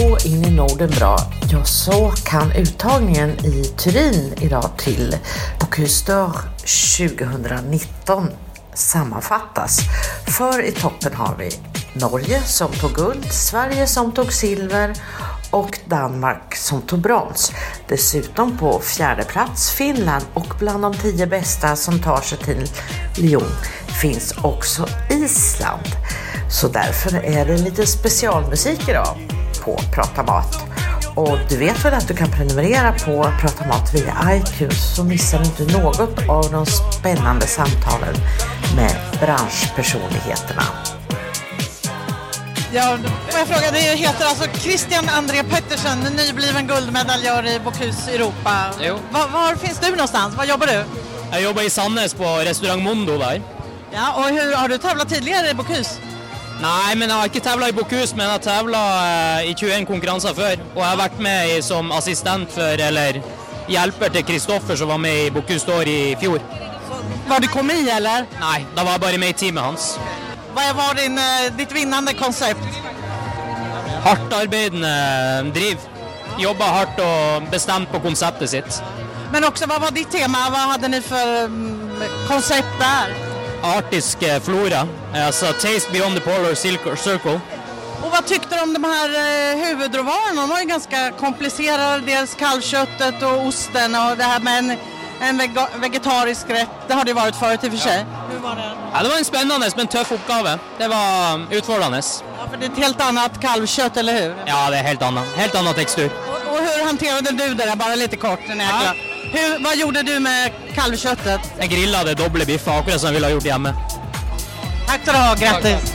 gå in i Norden bra, ja så kan uttagningen i Turin idag till Bocuse d'Or 2019 sammanfattas. För i toppen har vi Norge som tog guld, Sverige som tog silver och Danmark som tog brons. Dessutom på fjärde plats Finland och bland de tio bästa som tar sig till Lyon finns också Island. Så därför är det lite specialmusik idag på Prata Mat. Och du vet väl att du kan prenumerera på Prata Mat via iTunes så missar du inte något av de spännande samtalen med branschpersonligheterna. Ja, får jag fråga, det heter alltså Christian André Pettersen, nybliven guldmedaljör i Bocuse Europa. Jo. Var, var finns du någonstans? Var jobbar du? Jag jobbar i Sandnes på restaurang Mondo där. Ja, och hur, har du tävlat tidigare i Bocuse? Nej, men jag har inte tävlat i Bocuse, men jag har tävlat eh, i 21 konkurrenser förr. Och jag har varit med som assistent för, eller hjälper till Kristoffer som var med i Bocuse d'Or i fjol. Var du komi eller? Nej, då var jag bara med i teamet hans. Vad var din, eh, ditt vinnande koncept? Hardt arbeidende driv. Jobba hårt och bestämt på konceptet sitt. Men också, vad var ditt tema? Vad hade ni för mm, koncept där? Artisk flora, alltså Taste Beyond the Polar Circle-. Och vad tyckte du om de här eh, huvudråvarorna? De var ju ganska komplicerade, dels kalvköttet och osten och det här med en, en vegetarisk rätt. Det har det varit förut i och för sig. Hur var det? Ja, det var en spännande men tuff uppgave. Det var um, utfordrande. Ja, för det är ett helt annat kalvkött, eller hur? Ja, det är helt annan, helt annan textur. Och, och hur hanterade du det där, bara lite kort? Den här Ja. Hur, vad gjorde du med kalvköttet? Jag grillade dubbla biffar, akkurat som jag ville ha gjort hemma. Tack ska du ha, grattis!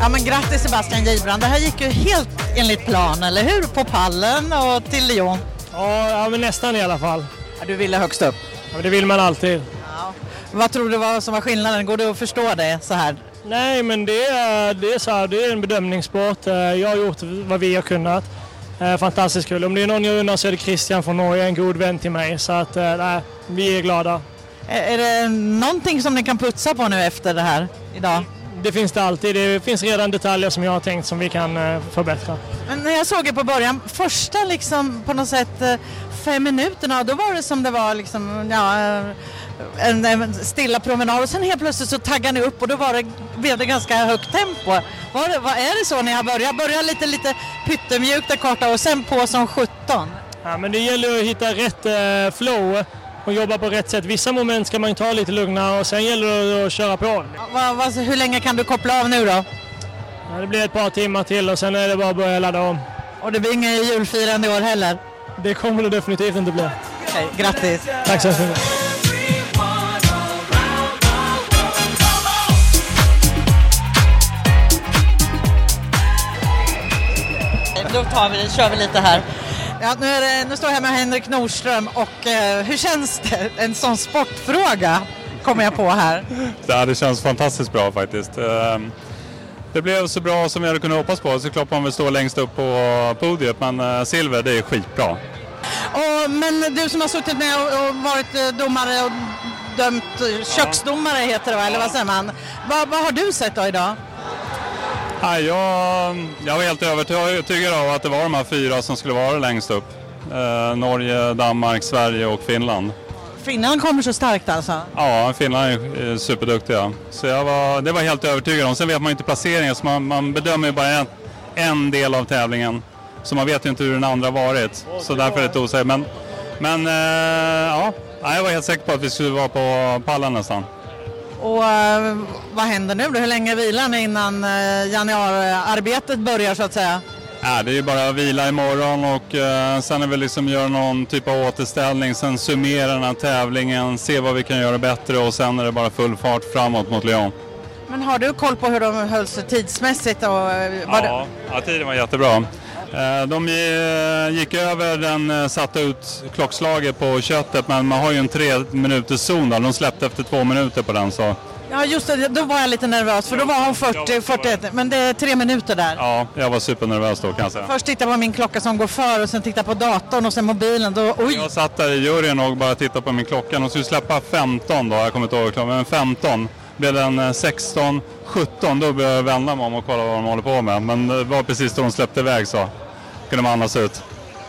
Ja men grattis Sebastian Gibran, det här gick ju helt enligt plan, eller hur? På pallen och till Lyon. Ja, ja, men nästan i alla fall. Ja, du ville högst upp. Ja, det vill man alltid. Vad tror du var som var skillnaden? Går det att förstå det så här? Nej, men det är, det är, så här, det är en bedömningssport. Eh, Jag har gjort vad vi har kunnat. Eh, Fantastiskt kul. Om det är någon jag undrar så är det Christian från Norge, en god vän till mig. Så att, eh, nej, vi är glada. Är det någonting som ni kan putsa på nu efter det här idag? Det finns det alltid. Det finns redan detaljer som jag har tänkt som vi kan förbättra. Men när jag såg er på början, första liksom på något sätt fem minuterna, då var det som det var liksom, ja, en, en stilla promenad och sen helt plötsligt så taggade ni upp och då var det, blev det ganska högt tempo. Var det, vad är det så ni har börjat? Börja lite, lite pyttemjukt där korta och sen på som 17? Ja, men det gäller att hitta rätt eh, flow och jobba på rätt sätt. Vissa moment ska man ta lite lugnare och sen gäller det att köra på. Vad, vad, hur länge kan du koppla av nu då? Ja, det blir ett par timmar till och sen är det bara att börja ladda om. Och det blir inget julfirande i år heller? Det kommer det definitivt inte bli. Okej, grattis! Tack så mycket. Då tar vi, kör vi lite här. Ja, nu, är det, nu står jag här med Henrik Nordström och eh, hur känns det? En sån sportfråga kommer jag på här. Ja, det känns fantastiskt bra faktiskt. Ehm, Det blev så bra som vi hade kunnat hoppas på. Såklart man vill stå längst upp på podiet, men eh, silver det är skitbra. Och, men du som har suttit med och, och varit eh, domare och dömt, eh, köksdomare heter det va, eller vad säger man? Vad, vad har du sett då idag? Ja, jag, jag var helt övertygad av att det var de här fyra som skulle vara längst upp. Eh, Norge, Danmark, Sverige och Finland. Finland kommer så starkt alltså. Ja, Finland är superduktiga. Så jag var, det var helt övertygad om. Sen vet man ju inte placeringen, så man, man bedömer ju bara en, en del av tävlingen. Så man vet ju inte hur den andra varit. Så därför är det osäkert. Men, men eh, Ja, jag var helt säker på att vi skulle vara på pallen nästan. Och eh, vad händer nu då? Hur länge vilar ni innan uh, januariarbetet börjar så att säga? Ja, det är ju bara att vila imorgon och eh, sen är vi liksom göra någon typ av återställning, sen summera den här tävlingen, se vad vi kan göra bättre och sen är det bara full fart framåt mot Lyon. Men har du koll på hur de höll sig tidsmässigt? Och, eh, var det- Ja, ja, tiden var jättebra. Eh, De eh, gick över den eh, satte ut klockslaget på köttet men man har ju en tre minuters zon där. De släppte efter två minuter på den så Ja just det, då var jag lite nervös för då var hon 40, 41, men det är tre minuter där. ja, jag var supernervös då kan jag säga. Först titta på min klocka som går för och sen titta på datorn och sen mobilen. Då, oj! Jag satt där i juryn och bara tittade på min klocka. De skulle släppa 15 då, jag kommer inte ihåg klockan, men 15. blev den 16, 17, då började jag vända mig om och kolla vad de håller på med. Men det var precis då de släppte iväg så kunde man andas ut.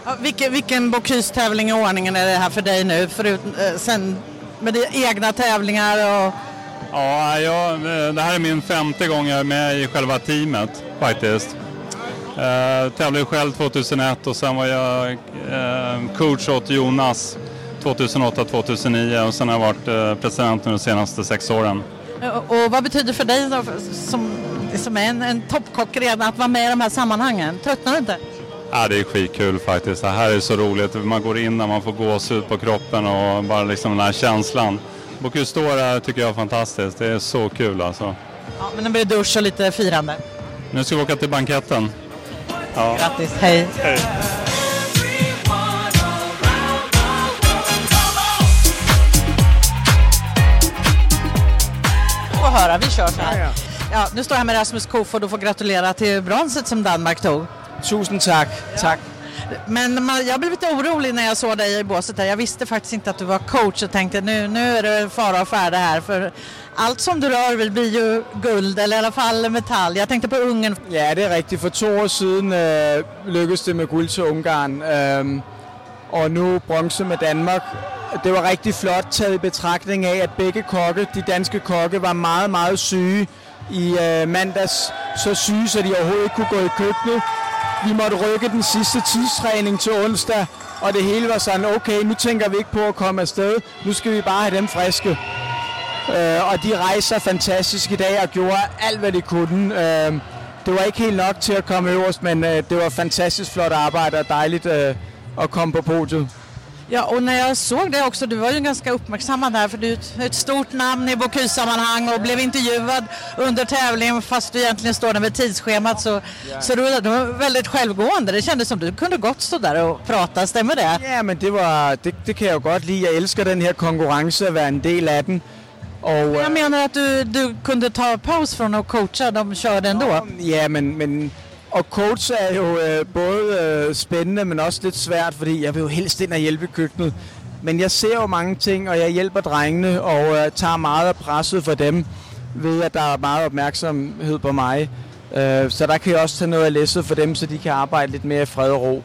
Ja, vilken, vilken Bocuse-tävling i ordningen är det här för dig nu? Förut, eh, sen med de egna tävlingar och... Ja, jag, det här är min femte gång jag är med i själva teamet faktiskt. Eh, tävlade själv 2001 och sen var jag eh, coach åt Jonas 2008-2009 och sen har jag varit eh, president de senaste sex åren. Och vad betyder för dig då, som, som är en, en toppkock redan att vara med i de här sammanhangen? Tröttnar du inte? Ja, det är skitkul faktiskt. Det här är så roligt. Man går in när man får gåshud på kroppen och bara liksom den här känslan. Bocuse d'Or tycker jag är fantastiskt. Det är så kul alltså. Ja, men det blir dusch och lite firande. Nu ska vi åka till banketten. Ja. Grattis, hej. hej. Få höra, vi kör så här. Ja, nu står jag här med Rasmus Kofod och får gratulera till bronset som Danmark tog. Tusen tack. Tack. Men man, jag blev lite orolig när jag såg dig i båset där. Jag visste faktiskt inte att du var coach och tänkte nu, nu är det fara och färde här. För allt som du rör blir ju guld eller i alla fall metall. Jag tänkte på Ungern. Ja, det är riktigt. För två år sedan øh, lyckades det med guld till Ungarn. Øh, och nu bronze med Danmark. Det var riktigt flott taget i betragtning av att bägge kokke, de danske kokke, var meget, meget syge i øh, mandags. Så syge, så de overhovedet ikke kunne gå i køkkenet. Vi måtte rykke den sidste tidstræning til onsdag, og det hele var sådan, okay, nu tænker vi ikke på at komme afsted. Nu skal vi bare have dem friske. Øh, og de rejser fantastisk i dag og gjorde alt, hvad de kunne. Øh, det var ikke helt nok til at komme øverst, men øh, det var fantastisk flot arbejde og dejligt øh, att komma på podiet. Ja, och när jag såg det också, du var ju ganska uppmärksammad där för du är ett, stort namn i Bocuse-sammanhang och blev intervjuad under tävlingen fast du egentligen står där med tidsschemat så, ja. så du, du var väldigt självgående. Det kändes som du kunde gott stå där och prata, stämmer det? Ja, men det, var, det, det kan jag gott lida. Jag älskar den här konkurrensen, att vara en del av den. Och, jag menar att du, du kunde ta paus från att coacha, de körde ändå. Ja, men, men og coach er jo øh, både øh, spændende, men også lidt svært, fordi jeg vil jo helst ind og hjælpe køkkenet. Men jeg ser jo mange ting, og jeg hjælper drengene, og øh, tager meget af presset for dem, ved at der er meget opmærksomhed på mig. Øh, så der kan jeg også tage noget af læsset for dem, så de kan arbejde lidt mere i fred og ro.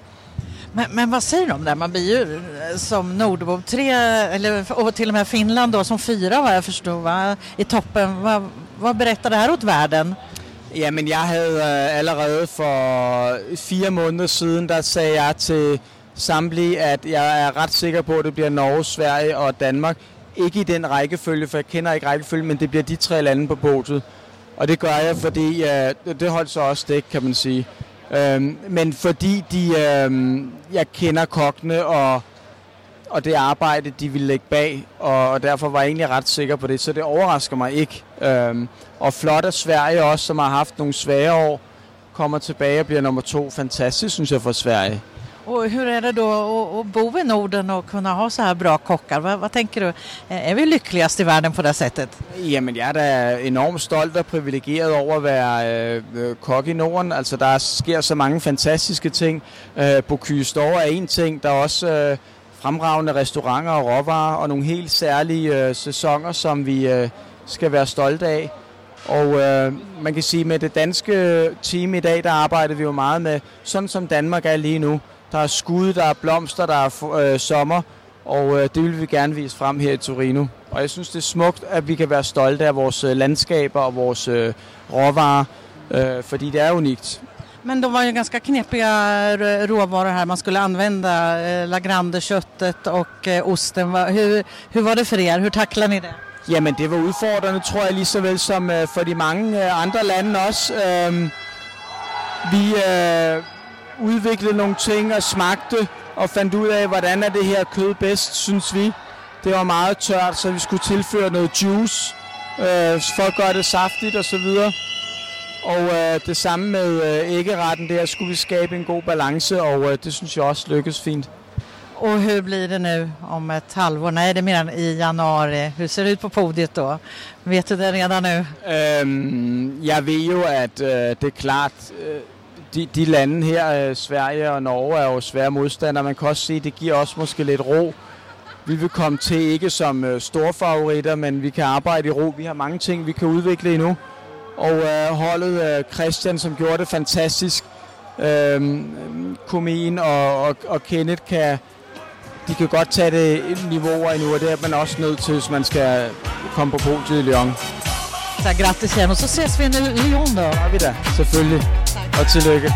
Men, men vad säger de om det? Man blir ju eh, som Nordbo tre, eller, och till och med Finland då, som fyra vad jag förstår, va? i toppen. Vad, vad berättar det här åt världen? Jamen, jeg havde øh, allerede for fire måneder siden, der sagde jeg til samtlige, at jeg er ret sikker på, at det bliver Norge, Sverige og Danmark. Ikke i den rækkefølge, for jeg kender ikke rækkefølge, men det bliver de tre lande på podiet. Og det gør jeg, fordi øh, det holdt så også stik, kan man sige. Øhm, men fordi de, øh, jeg kender kokkene og og det arbejde, de ville lægge bag, og, derfor var jeg egentlig ret sikker på det, så det overrasker mig ikke. Øhm, og flot at Sverige også, som har haft nogle svære år, kommer tilbage og bliver nummer to. Fantastisk, synes jeg, for Sverige. Och hur är det då att bo i Norden och kunna ha så här bra kockar? Vad, vad, tänker du? Är vi lyckligast i världen på det sättet? Jamen, jeg er da enormt stolt og privilegeret over at være øh, kok i Norden. Altså, der sker så mange fantastiske ting. Øh, Bocuse d'Or er en ting. Der er også øh, fremragende restauranter og råvarer og nogle helt særlige øh, sæsoner, som vi øh, skal være stolte af. Og øh, man kan sige, med det danske team i dag, der arbejder vi jo meget med, sådan som Danmark er lige nu. Der er skud, der er blomster, der er øh, sommer, og øh, det vil vi gerne vise frem her i Torino. Og jeg synes, det er smukt, at vi kan være stolte af vores øh, landskaber og vores øh, råvarer, øh, fordi det er unikt. Men de var ju ganska knepiga råvaror här. Man skulle använda eh, Lagrandeköttet och eh, osten. Hur, hur var det för er? Hur tacklade ni det? Jamen det var udfordrende, tror jeg, lige så vel som øh, for de mange øh, andre lande også. Øh, vi øh, udviklede nogle ting og smagte og fandt ud af, hvordan er det her kød bedst, synes vi. Det var meget tørt, så vi skulle tilføre noget juice øh, for at gøre det saftigt och så vidare. Og øh, det samme med øh, æggeretten, der skulle vi skabe en god balance, og øh, det synes jeg også lykkes fint. Och hur blir det nu om ett halvår? Nej, det är mer i januari. Hur ser det ut på podiet då? Vet du det redan nu? Øhm, jeg ved jo, at øh, det er klart, øh, de, de lande her, øh, Sverige og Norge, er jo svære modstandere. Man kan også sige, at det giver også måske lidt ro. vi vil komme til ikke som store favoritter, men vi kan arbejde i ro. Vi har mange ting, vi kan udvikle endnu. Og øh, holdet øh, Christian, som gjorde det fantastisk, øh, Komien og, og, og Kenneth kan, de kan godt tage det niveauer endnu, og det er man også nødt til, hvis man skal komme på podiet i Lyon. Så grattis igen och så ses vi i Lyon då. Det vi da, selvfølgelig. Og tillykke.